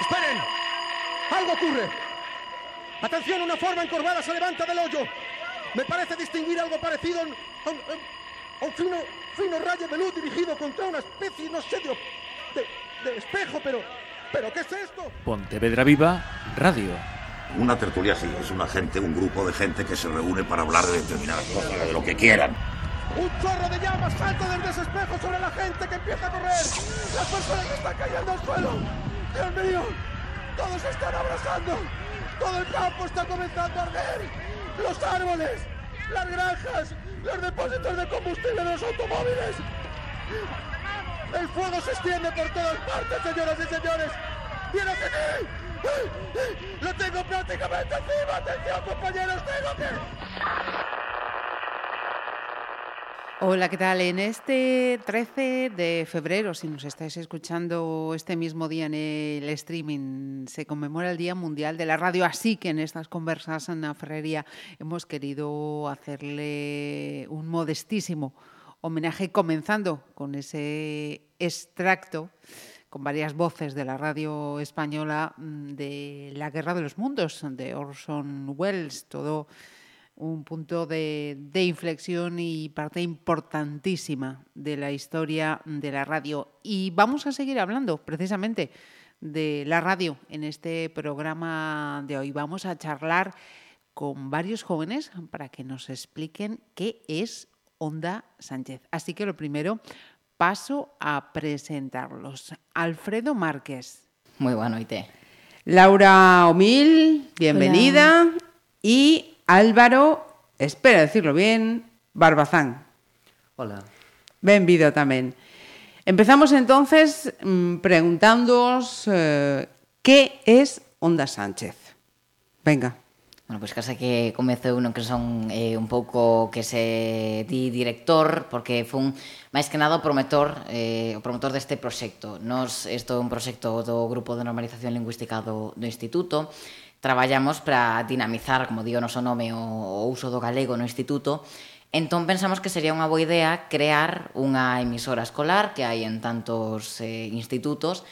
¡Esperen! ¡Algo ocurre! ¡Atención! Una forma encorvada se levanta del hoyo. Me parece distinguir algo parecido a un, a un- a un fino, fino rayo de luz dirigido contra una especie, no sé, de, de- de espejo, pero... ¿Pero qué es esto? Pontevedra Viva Radio. Una tertulia sí, es una gente, un grupo de gente que se reúne para hablar de determinadas cosas, de lo que quieran. Un chorro de llamas salta desde ese espejo sobre la gente que empieza a correr. Las personas están cayendo al suelo. Dios mío, todos están abrazando. Todo el campo está comenzando a arder. Los árboles, las granjas, los depósitos de combustible de los automóviles. El fuego se extiende por todas partes, señoras y señores. ¡Viene hacia! ¡Lo tengo prácticamente encima! ¡Atención, compañeros! ¡Tengo que...! Hola, ¿qué tal? En este 13 de febrero, si nos estáis escuchando este mismo día en el streaming, se conmemora el Día Mundial de la Radio, así que en estas conversas en la ferrería hemos querido hacerle un modestísimo homenaje, comenzando con ese extracto con varias voces de la radio española mm, de La Guerra de los Mundos, de Orson Welles, todo un punto de, de inflexión y parte importantísima de la historia de la radio. Y vamos a seguir hablando precisamente de la radio en este programa de hoy. Vamos a charlar con varios jóvenes para que nos expliquen qué es Onda Sánchez. Así que lo primero, paso a presentarlos. Alfredo Márquez. Muy buena noite. Laura Omil, bienvenida. Y Álvaro, espero decirlo bien, Barbazán. Hola. Benvido tamén. Empezamos entonces mm, preguntándoos eh, que es Onda Sánchez. Venga. Bueno, pois pues, casa que comezou non que son eh, un pouco que se di director, porque fun máis que nada o promotor, eh, o promotor deste proxecto. Nos, isto é un proxecto do Grupo de Normalización Lingüística do, do Instituto, traballamos para dinamizar, como digo, noso nome, o, o uso do galego no instituto, Entón pensamos que sería unha boa idea crear unha emisora escolar que hai en tantos eh, institutos,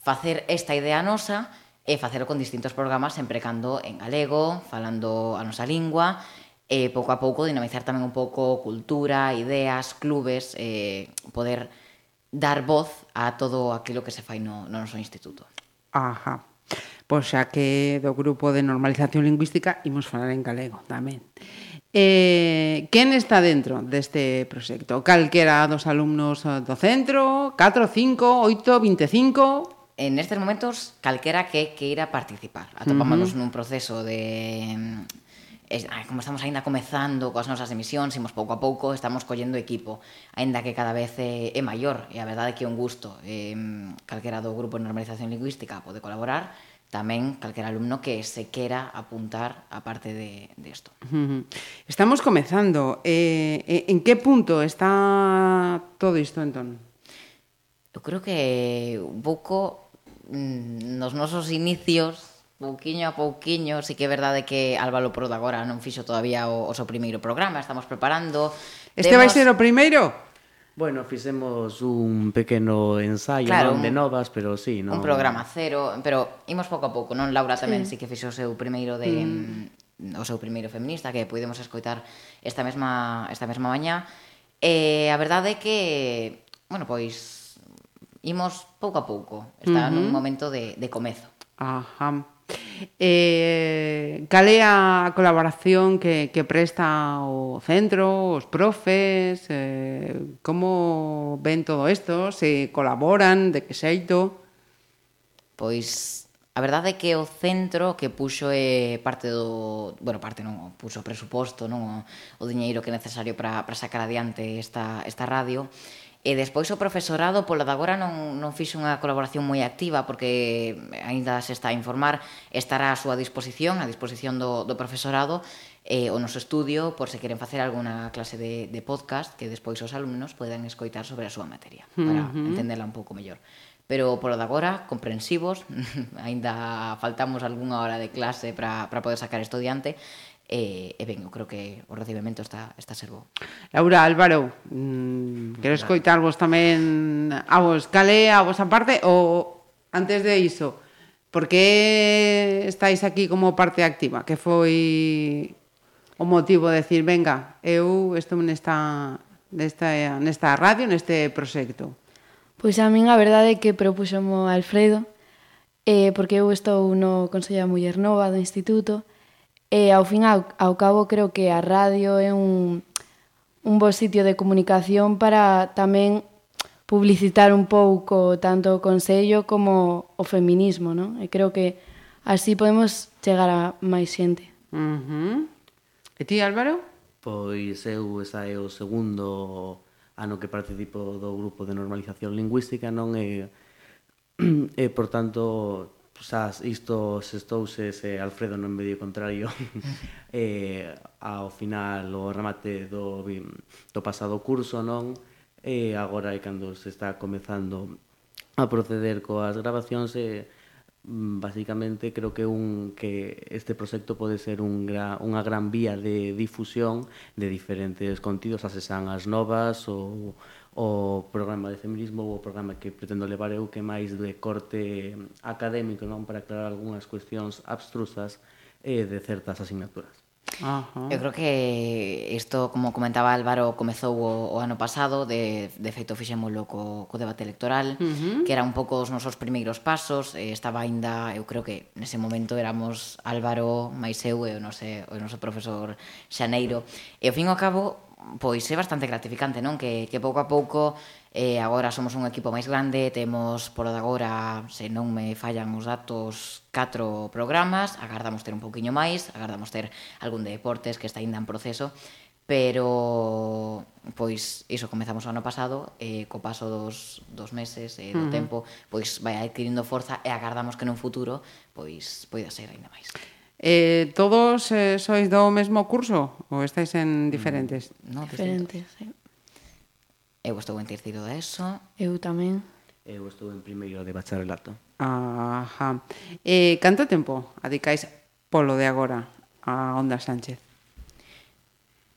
facer esta idea nosa e facelo con distintos programas sempre cando en galego, falando a nosa lingua, e pouco a pouco dinamizar tamén un pouco cultura, ideas, clubes, eh, poder dar voz a todo aquilo que se fai no, no noso instituto. Ajá. Pois xa que do grupo de normalización lingüística imos falar en galego tamén. Eh, quen está dentro deste proxecto? Calquera dos alumnos do centro? 4, 5, 8, 25? en estes momentos calquera que queira participar. Atopámonos uh -huh. nun proceso de como estamos aínda comezando coas nosas emisións, imos pouco a pouco, estamos collendo equipo, aínda que cada vez é, é maior, e a verdade é que é un gusto. Eh, calquera do grupo de normalización lingüística pode colaborar, tamén calquera alumno que se quera apuntar a parte de, de esto. Estamos comezando. Eh, eh, en que punto está todo isto, entón? Eu creo que un pouco mm, nos nosos inicios Pouquiño a pouquiño, sí que é verdade que Álvaro Prod agora non fixo todavía o, o seu primeiro programa, estamos preparando. Este Demos... vai ser o primeiro? Bueno, fixemos un pequeno ensaio claro, non de novas, pero sí, non... Un programa cero, pero imos pouco a pouco, non? Laura tamén sí, sí que fixo o seu primeiro de... Mm. o seu primeiro feminista, que podemos escoitar esta mesma, esta mesma mañá. E a verdade é que, bueno, pois, imos pouco a pouco. Está uh -huh. nun momento de, de comezo. Ajá. Eh, cal é a colaboración que, que presta o centro, os profes, eh, como ven todo isto, se colaboran, de que xeito? Pois a verdade é que o centro que puxo é parte do, bueno, parte non, puxo o presuposto, non, o, o diñeiro que é necesario para para sacar adiante esta esta radio. E despois o profesorado, polo de agora non, non fixe unha colaboración moi activa porque aínda se está a informar, estará a súa disposición, a disposición do, do profesorado, eh, o noso estudio, por se queren facer alguna clase de, de podcast que despois os alumnos poden escoitar sobre a súa materia, para uh -huh. entenderla un pouco mellor. Pero polo de agora, comprensivos, aínda faltamos algunha hora de clase para poder sacar estudiante, e, e ben, eu creo que o recibimento está, está ser bo. Laura Álvaro, mm, quero escoitar vos tamén a vos, cale a vosa parte ou antes de iso, por que estáis aquí como parte activa? Que foi o motivo de decir, venga, eu estou nesta, nesta, nesta radio, neste proxecto? Pois a min a verdade é que propuxomo Alfredo, eh, porque eu estou no Consello da Muller Nova do Instituto, E ao fin ao, ao cabo creo que a radio é un, un bo sitio de comunicación para tamén publicitar un pouco tanto o Consello como o feminismo, non? E creo que así podemos chegar a máis xente. Uh -huh. E ti, Álvaro? Pois eu, esa é o segundo ano que participo do grupo de normalización lingüística, non é e por tanto Sas, isto sestouse eh, se Alfredo non me dio contrario. Eh, ao final o remate do, do pasado curso non? E eh, agora é cando se está comezando a proceder coas grabacións e eh, basicamente creo que un que este proxecto pode ser un gra, unha gran vía de difusión de diferentes contidos, as esan as novas ou o programa de feminismo ou o programa que pretendo levar eu que máis de corte académico non para aclarar algunhas cuestións abstrusas e de certas asignaturas. Ajá. Eu creo que isto, como comentaba Álvaro, comezou o, o ano pasado, de, de feito fixémolo co, co debate electoral, uh -huh. que era un pouco os nosos primeiros pasos, e estaba aínda, eu creo que nese momento éramos Álvaro, máis eu e o, noso, o noso profesor Xaneiro, e ao fin e ao cabo pois é bastante gratificante, non? Que, que pouco a pouco eh, agora somos un equipo máis grande, temos por agora, se non me fallan os datos, catro programas, agardamos ter un pouquiño máis, agardamos ter algún de deportes que está ainda en proceso, pero pois iso comezamos o ano pasado e eh, co paso dos, dos meses e eh, do uh -huh. tempo pois vai adquirindo forza e agardamos que nun futuro pois poida ser aínda máis. Eh, todos eh, sois do mesmo curso ou estáis en diferentes? Mm, no, diferentes, sí. Eu estou en terceiro de ESO. Eu tamén. Eu estou en primeiro de bacharelato. Ajá. Eh, canto tempo adicais polo de agora a Onda Sánchez?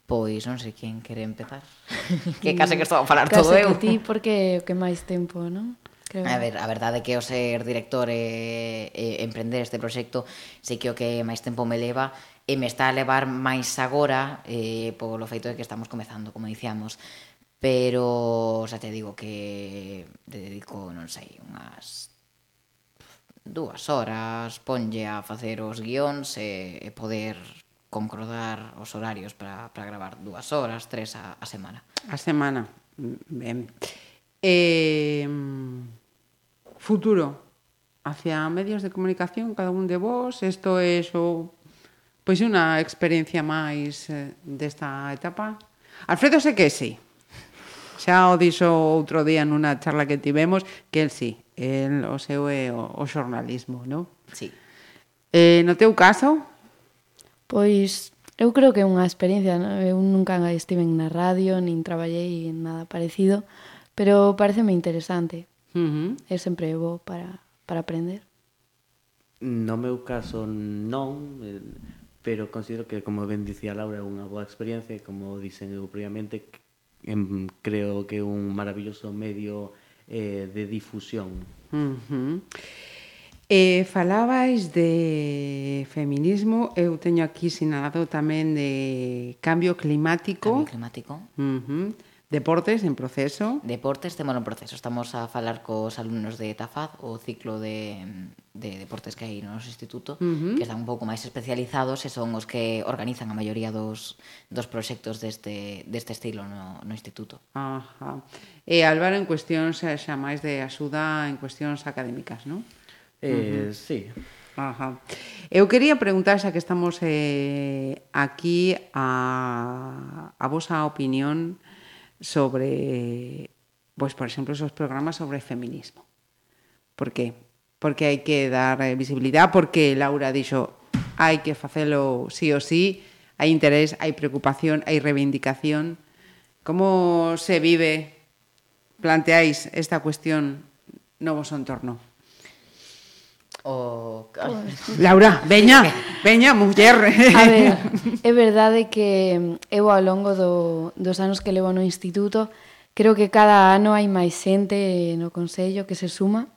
Pois non sei quen quere empezar. que case que estou a falar case todo eu. Case que ti, porque o que máis tempo, non? creo. A ver, a verdade é que o ser director e, e emprender este proxecto sei que o que máis tempo me leva e me está a levar máis agora eh, polo feito de que estamos comezando, como dicíamos. Pero, xa te digo que dedico, non sei, unhas dúas horas ponlle a facer os guións e, e poder concordar os horarios para, para gravar dúas horas, tres a, a semana. A semana, mm, ben. Eh, futuro hacia medios de comunicación, cada un de vos, isto é o pois unha experiencia máis eh, desta etapa. Alfredo sé que sí. Xa o dixo outro día nunha charla que tivemos que el sí, el, o seu é o, o xornalismo, non? Sí. Eh, no teu caso? Pois eu creo que é unha experiencia, non? eu nunca estive na radio, nin traballei en nada parecido, pero pareceme interesante Uh -huh. É sempre bo para, para aprender? No meu caso non, eh, pero considero que, como ben dicía Laura, é unha boa experiencia, como dicen eu previamente, em, creo que é un maravilloso medio eh, de difusión. Uh -huh. Eh, falabais de feminismo, eu teño aquí sinalado tamén de cambio climático. Cambio climático. Uh -huh Deportes en proceso. Deportes, temos en proceso. Estamos a falar cos alumnos de Tafaz, o ciclo de, de deportes que hai no noso instituto, uh -huh. que están un pouco máis especializados e son os que organizan a maioría dos, dos proxectos deste, deste estilo no, no instituto. Ajá. E Álvaro, en cuestións xa máis de axuda en cuestións académicas, non? Eh, uh -huh. Sí. Ajá. Eu quería preguntar xa que estamos eh, aquí a, a vosa opinión sobre, pues, por exemplo, esos programas sobre feminismo. Por qué? Porque hai que dar eh, visibilidade, porque Laura dixo hai que facelo sí o sí, hai interés, hai preocupación, hai reivindicación. Como se vive, planteáis esta cuestión no vosso entorno? o. Laura, veña, veña, muller. A ver, é verdade que eu ao longo do, dos anos que levo no instituto, creo que cada ano hai máis xente no Consello que se suma,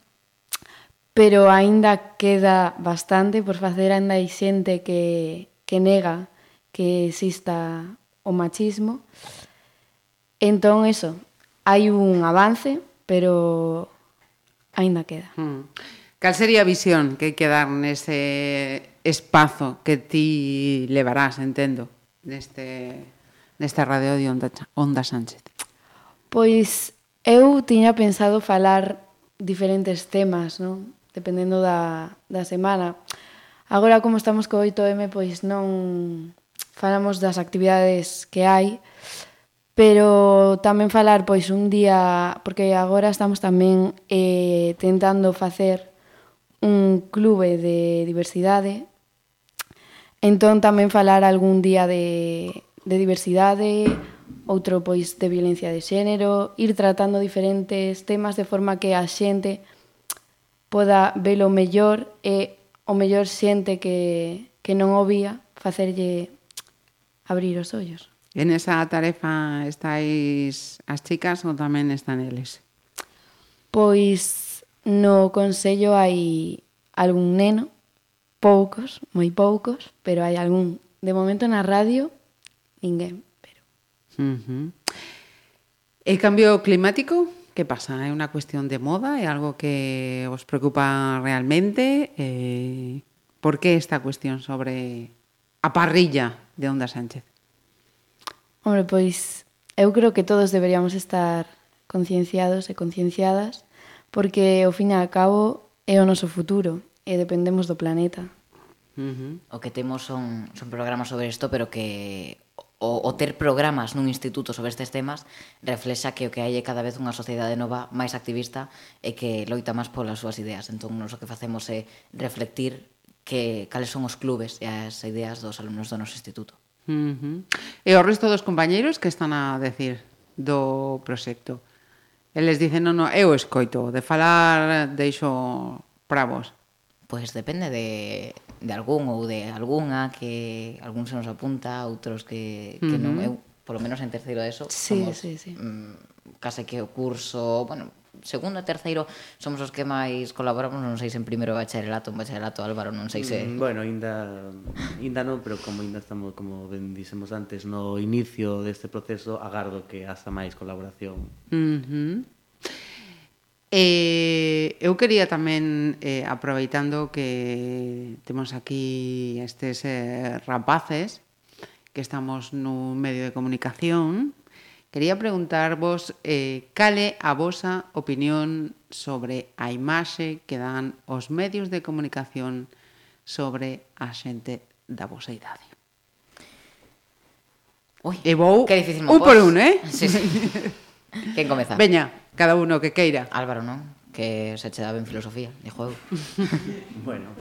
pero aínda queda bastante por facer, aínda hai xente que, que nega que exista o machismo. Entón, eso, hai un avance, pero aínda queda. Mm. Cal sería a visión que hai que dar nese espazo que ti levarás, entendo, neste, nesta radio de Onda, Onda Sánchez? Pois eu tiña pensado falar diferentes temas, non? dependendo da, da semana. Agora, como estamos co 8M, pois non falamos das actividades que hai, pero tamén falar pois un día, porque agora estamos tamén eh, tentando facer un clube de diversidade. Entón tamén falar algún día de, de diversidade, outro pois de violencia de xénero, ir tratando diferentes temas de forma que a xente poda velo mellor e o mellor xente que, que non o vía facerlle abrir os ollos. En esa tarefa estáis as chicas ou tamén están eles? Pois No Consello hai algún neno, poucos, moi poucos, pero hai algún. De momento na radio, ninguén. Pero... Uh -huh. E cambio climático? Que pasa? É unha cuestión de moda? É algo que os preocupa realmente? Eh, por que esta cuestión sobre a parrilla de Onda Sánchez? Hombre, pois eu creo que todos deberíamos estar concienciados e concienciadas porque ao fin e ao cabo é o noso futuro e dependemos do planeta. Uh -huh. O que temos son, son programas sobre isto, pero que o, o ter programas nun instituto sobre estes temas reflexa que o que hai é cada vez unha sociedade nova máis activista e que loita máis polas súas ideas. Entón, nos o que facemos é reflectir que cales son os clubes e as ideas dos alumnos do noso instituto. Uh -huh. E o resto dos compañeiros que están a decir do proxecto? Eles dicen, non, non, eu escoito, de falar deixo para vos. Pois depende de, de algún ou de algunha que algún se nos apunta, outros que, que uh -huh. non eu, polo menos en terceiro de eso, sí, somos, sí, sí. Mm, case que o curso, bueno, segundo e terceiro somos os que máis colaboramos, non sei se en primeiro bacharelato, en bacharelato Álvaro, non sei se... Mm, bueno, ainda, ainda non, pero como ainda estamos, como ben dixemos antes, no inicio deste proceso, agardo que haza máis colaboración. Uh -huh. Eh, eu quería tamén, eh, aproveitando que temos aquí estes eh, rapaces, que estamos no medio de comunicación, Quería preguntarvos eh, cale a vosa opinión sobre a imaxe que dan os medios de comunicación sobre a xente da vosa idade. Ui, e vou que difícil un por un, eh? Sí, sí. Quen comeza? Veña, cada uno que queira. Álvaro, non? Que se che daba en filosofía, de juego. bueno,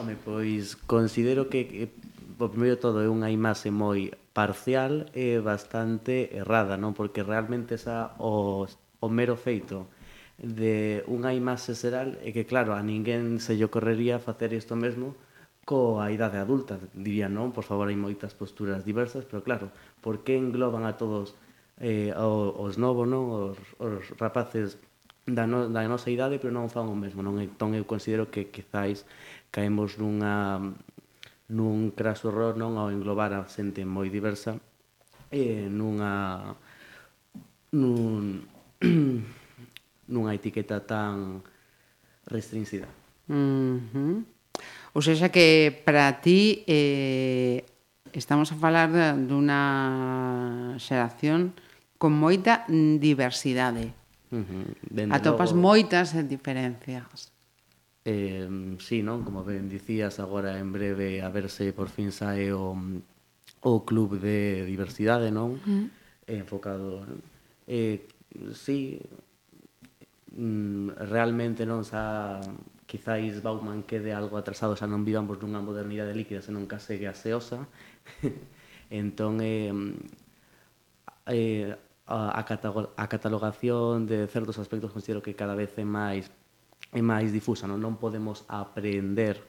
home, pois considero que o primeiro todo é unha imaxe moi parcial e bastante errada, non? Porque realmente esa o, o mero feito de unha imaxe xeral é que claro, a ninguén se lle ocorrería facer isto mesmo coa idade adulta, diría non, por favor hai moitas posturas diversas, pero claro, por que engloban a todos eh, os, os novos, non, os, os rapaces da, no, da nosa idade, pero non fan o mesmo, non? Entón eu considero que quizáis caemos nunha nun craso error non ao englobar a xente moi diversa e nunha nun nunha etiqueta tan restringida. Uh -huh. Ou seja que para ti eh, estamos a falar dunha xeración con moita diversidade. Uh -huh. Atopas logo... moitas diferencias. Eh, sí, non? Como ben dicías, agora en breve a verse por fin sae o, o club de diversidade, non? Mm. Enfocado... Eh, sí, mm, realmente non xa quizáis Bauman quede algo atrasado, xa non vivamos pois nunha modernidade líquida, senón case gaseosa. entón, eh, eh, a, a catalogación de certos aspectos considero que cada vez é máis é máis difusa, non, non podemos aprender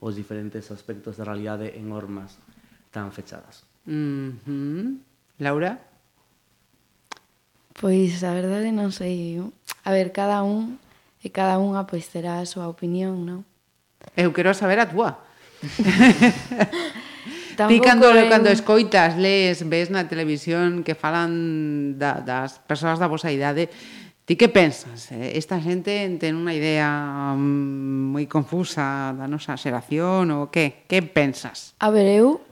os diferentes aspectos da realidade en normas tan fechadas. Mm -hmm. Laura? Pois a verdade non sei. A ver, cada un e cada unha pois terá a súa opinión, non? Eu quero saber a túa. Ti cando, en... cando escoitas, lees, ves na televisión que falan da, das persoas da vosa idade, Ti que pensas? Eh? Esta xente ten unha idea mm, moi confusa da nosa xeración ou que? Que pensas? A ver, eu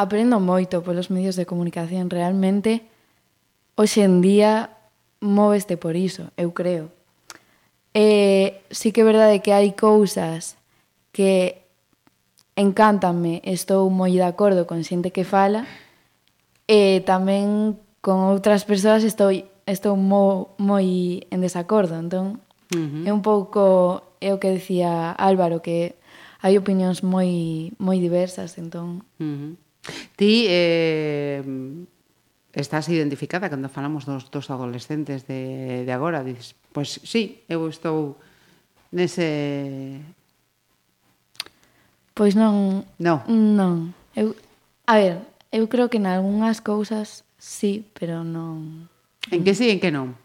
aprendo moito polos medios de comunicación. Realmente, hoxe en día, moveste por iso, eu creo. E sí que é verdade que hai cousas que encántanme, estou moi de acordo con xente que fala, e tamén con outras persoas estou estou mo, moi en desacordo, entón uh -huh. é un pouco é o que decía Álvaro que hai opinións moi moi diversas, entón. Uh -huh. Ti eh estás identificada cando falamos dos dos adolescentes de de agora, dices, pois pues, sí, eu estou nese Pois non. Non. Non. Eu a ver, eu creo que en algunhas cousas sí, pero non En que sí, en que non?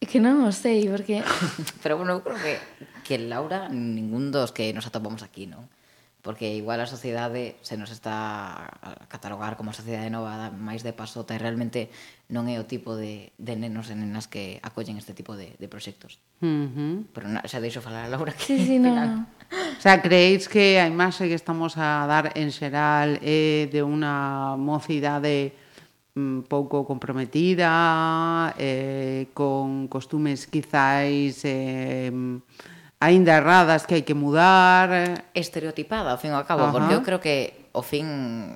É que non o sei, porque... Pero bueno, eu creo que, que Laura, ningún dos que nos atopamos aquí, non? Porque igual a sociedade se nos está a catalogar como sociedade nova máis de pasota e realmente non é o tipo de, de nenos e nenas que acollen este tipo de, de proxectos. Uh -huh. Pero na, xa deixo falar a Laura que... Sí, sí, no, no. O sea, creéis que a imaxe que estamos a dar en xeral é de unha mocidade Mm, pouco comprometida, eh, con costumes quizáis eh, aínda erradas que hai que mudar. Estereotipada, ao fin e ao cabo, Ajá. porque eu creo que o fin,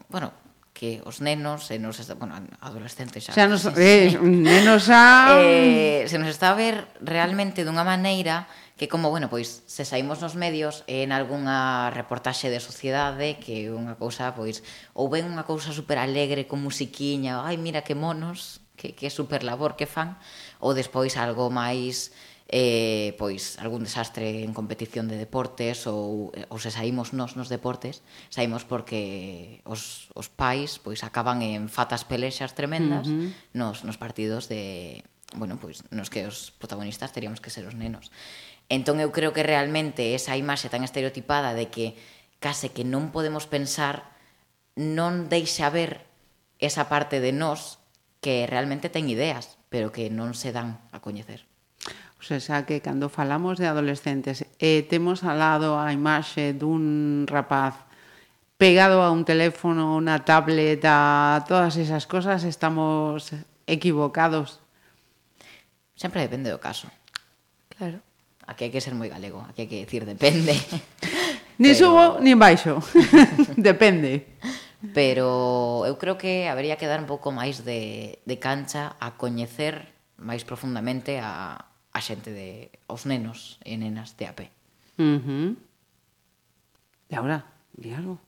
bueno, que os nenos e nos está, bueno, adolescentes xa. Xa nos eh, nenos xa eh, se nos está a ver realmente dunha maneira que como, bueno, pois se saímos nos medios en algunha reportaxe de sociedade que é unha cousa, pois, ou ben unha cousa super alegre con musiquiña, ai, mira que monos, que, que super labor que fan, ou despois algo máis eh, pois algún desastre en competición de deportes ou, eh, ou se saímos nos nos deportes, saímos porque os, os pais pois acaban en fatas pelexas tremendas uh -huh. nos, nos partidos de, bueno, pois nos que os protagonistas teríamos que ser os nenos. Entón eu creo que realmente esa imaxe tan estereotipada de que case que non podemos pensar non deixa ver esa parte de nós que realmente ten ideas, pero que non se dan a coñecer. O sea, xa que cando falamos de adolescentes e temos al lado a imaxe dun rapaz pegado a un teléfono, unha tablet, a todas esas cosas, estamos equivocados. Sempre depende do caso. Claro. Aquí hai que ser moi galego, aquí hai que decir depende. Ni Pero... subo, ni baixo. depende. Pero eu creo que habería que dar un pouco máis de, de cancha a coñecer máis profundamente a, a xente de os nenos e nenas de AP. Uh -huh. Laura, di algo?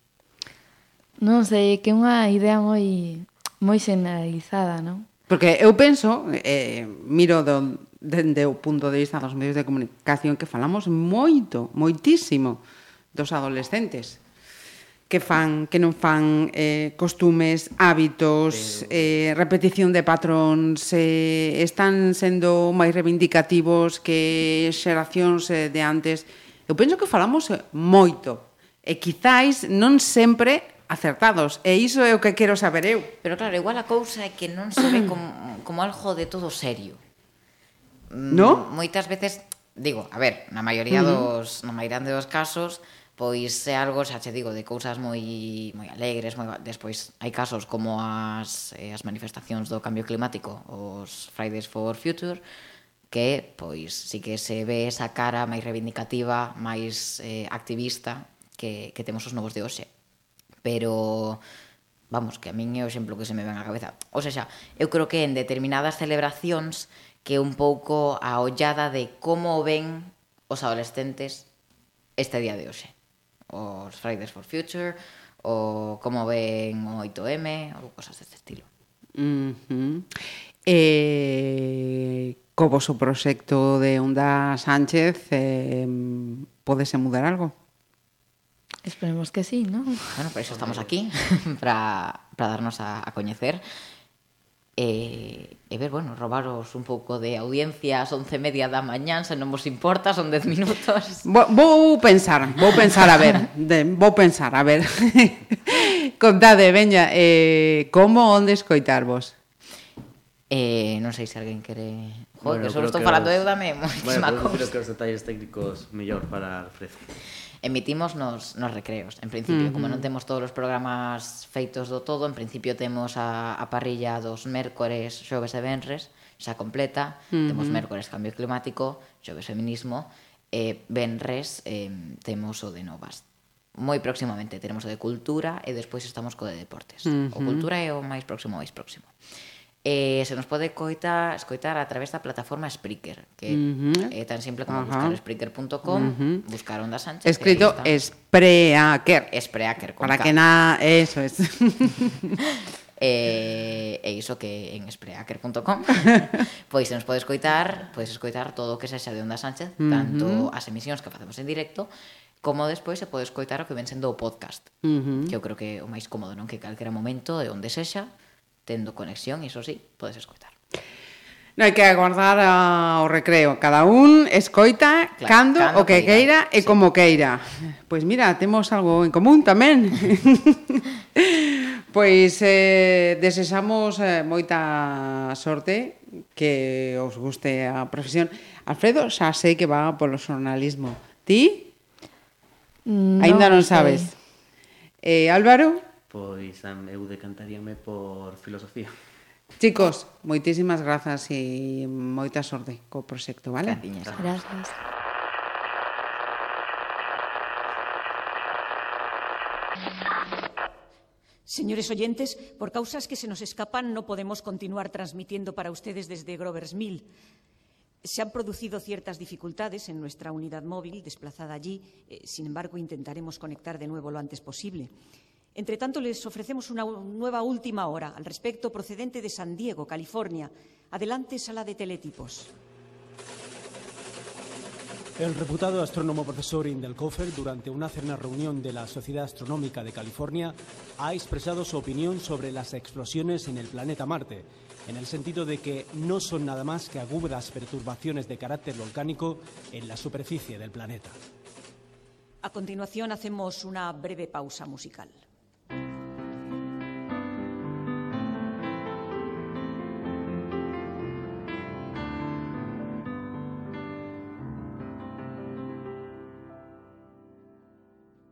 Non sei, que é unha idea moi moi generalizada, non? Porque eu penso, eh, miro do, dende o punto de vista dos medios de comunicación que falamos moito, moitísimo dos adolescentes que fan, que non fan eh, costumes, hábitos, eh, repetición de patróns, eh, están sendo máis reivindicativos que xeracións eh, de antes. Eu penso que falamos eh, moito e quizáis non sempre acertados. E iso é o que quero saber eu. Pero claro, igual a cousa é que non se ve como, como algo de todo serio. Mm, no? Moitas veces, digo, a ver, na maioría mm. dos, uh -huh. na maioría dos casos, pois é algo, xa che digo, de cousas moi moi alegres, moi despois hai casos como as eh, as manifestacións do cambio climático, os Fridays for Future, que pois si que se ve esa cara máis reivindicativa, máis eh, activista que, que temos os novos de hoxe. Pero vamos, que a min é o exemplo que se me ven á cabeza. O sea, xa, eu creo que en determinadas celebracións que un pouco a ollada de como ven os adolescentes este día de hoxe. Os Fridays for Future, o como ven o 8M, ou cosas deste estilo. Uh -huh. eh, co voso proxecto de Onda Sánchez, eh, podese mudar algo? Esperemos que sí, non? Bueno, por iso estamos aquí, para, para darnos a, a coñecer. E, e ver, bueno, robaros un pouco de audiencia ás once media da mañán, se non vos importa, son dez minutos. Vou, vou pensar, vou pensar, a ver, de, vou pensar, a ver. Contade, veña, eh, como onde escoitarvos? Eh, non sei se alguén quere... Joder, bueno, que só estou falando eu dame moitísima bueno, cousa. Bueno, creo que os detalles técnicos mellor para Alfredo emitimos nos, nos recreos, en principio. Uh -huh. Como non temos todos os programas feitos do todo, en principio temos a, a parrilla dos mércores, xoves e venres, xa completa. Uh -huh. Temos mércores cambio climático, xoves feminismo, e venres eh, temos o de novas. Moi próximamente teremos o de cultura e despois estamos co de deportes. Uh -huh. O cultura é o máis próximo, o máis próximo. Eh, se nos pode coita, escoitar a través da plataforma Spreaker, que uh eh, -huh. é tan simple como uh -huh. buscar spreaker.com, uh -huh. buscar Onda Sánchez. Escrito Spreaker. Spreaker, con Para K. que na... Eso es. eh, e iso que en spreaker.com pois se nos pode escoitar podes escoitar todo o que sexa de Onda Sánchez uh -huh. tanto as emisións que facemos en directo como despois se pode escoitar o que ven sendo o podcast uh -huh. que eu creo que é o máis cómodo non que calquera momento de onde sexa tendo conexión, iso sí, podes escoitar. Non hai que aguardar ao recreo. Cada un escoita claro, cando, cando o que queira, queira e sí. como queira. Pois mira, temos algo en común tamén. pois eh, desexamos eh, moita sorte que os guste a profesión. Alfredo, xa sei que va polo xornalismo. Ti? No, Ainda non sabes. Eh, Álvaro? pois eu decantaríame por filosofía. Chicos, moitísimas grazas e moita sorte co proxecto, vale? Gracias. Gracias. Señores oyentes, por causas que se nos escapan no podemos continuar transmitiendo para ustedes desde Grover's Mill. Se han producido ciertas dificultades en nuestra unidad móvil desplazada allí, eh, sin embargo intentaremos conectar de nuevo lo antes posible. Entre tanto, les ofrecemos una nueva última hora al respecto procedente de San Diego, California. Adelante, sala de teletipos. El reputado astrónomo profesor Indelkofer, durante una cena reunión de la Sociedad Astronómica de California, ha expresado su opinión sobre las explosiones en el planeta Marte, en el sentido de que no son nada más que agudas perturbaciones de carácter volcánico en la superficie del planeta. A continuación, hacemos una breve pausa musical.